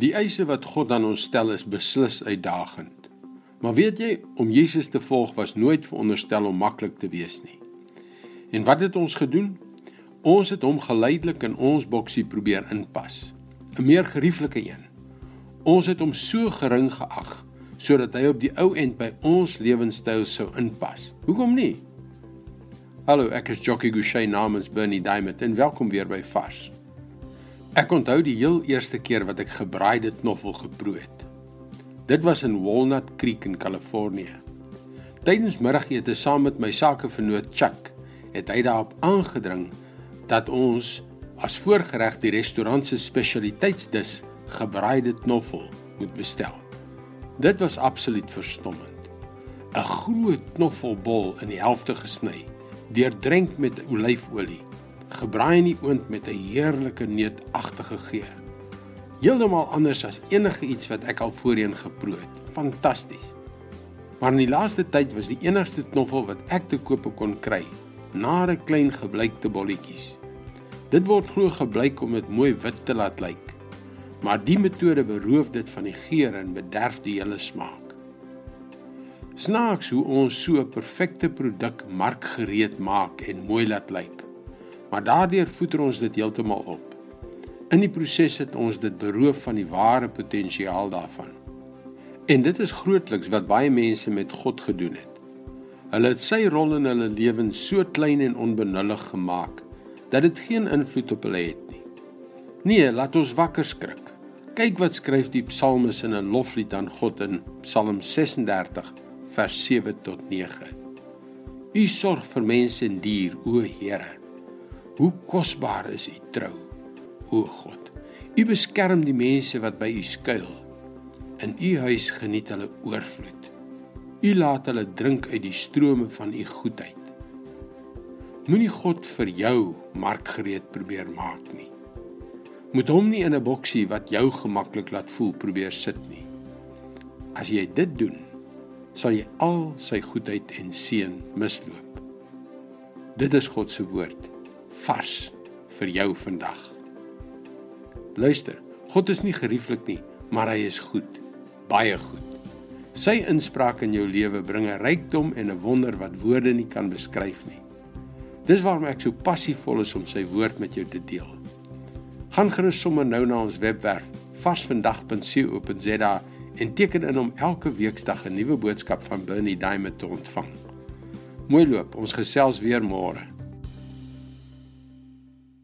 Die eise wat God aan ons stel is beslis uitdagend. Maar weet jy, om Jesus te volg was nooit veronderstel om maklik te wees nie. En wat het ons gedoen? Ons het hom geleidelik in ons boksie probeer inpas. 'n Meer gerieflike een. Ons het hom so gering geag sodat hy op die ou end by ons lewenstyl sou inpas. Hoekom nie? Hallo, ek is Jockey Gouchee namens Bernie Diamond en welkom weer by Vars. Ek onthou die heel eerste keer wat ek gebraaide knoffel geproe het. Dit was in Walnut Creek in Kalifornië. Tydens middagete saam met my sakevernoot Chuck, het hy daarop aangedring dat ons as voorgereg die restaurant se spesialiteitsdis gebraaide knoffel moet bestel. Dit was absoluut verstommend. 'n Groot knoffelbol in die helfte gesny, deurdrenk met olyfolie gebraai in die oond met 'n heerlike neutagtige geur. Heeltemal anders as enige iets wat ek al voorheen geproe het. Fantasties. Maar in die laaste tyd was die enigste knoffel wat ek te koop kon kry, nare klein gebleikte bolletjies. Dit word glo gebleik om dit mooi wit te laat lyk. Maar die metode beroof dit van die geur en bederf die hele smaak. Snaaks hoe ons so 'n perfekte produk markgereed maak en mooi laat lyk maar daardeur voeder ons dit heeltemal op. In die proses het ons dit beroof van die ware potensiaal daarvan. En dit is grootliks wat baie mense met God gedoen het. Hulle het sy rol in hulle lewens so klein en onbenullig gemaak dat dit geen invloed op hulle het nie. Nee, laat ons wakker skrik. Kyk wat skryf die psalmes in 'n loflied aan God in Psalm 36 vers 7 tot 9. U sorg vir mense en dier, o Here. Hoe kosbaar is U trou, o God. U beskerm die mense wat by U skuil. In U huis geniet hulle oorvloed. U laat hulle drink uit die strome van U goedheid. Moenie God vir jou markgereed probeer maak nie. Moet hom nie in 'n boksie wat jou gemaklik laat voel probeer sit nie. As jy dit doen, sal jy al sy goedheid en seën misloop. Dit is God se woord vars vir jou vandag. Luister, God is nie gerieflik nie, maar hy is goed, baie goed. Sy inspraak in jou lewe bring 'n rykdom en 'n wonder wat woorde nie kan beskryf nie. Dis waarom ek so passievol is om sy woord met jou te deel. Gaan gerus sommer nou na ons webwerf varsvandag.co.za en teken in om elke weeksdag 'n nuwe boodskap van Bernie Diamond te ontvang. Mooi loop, ons gesels weer môre.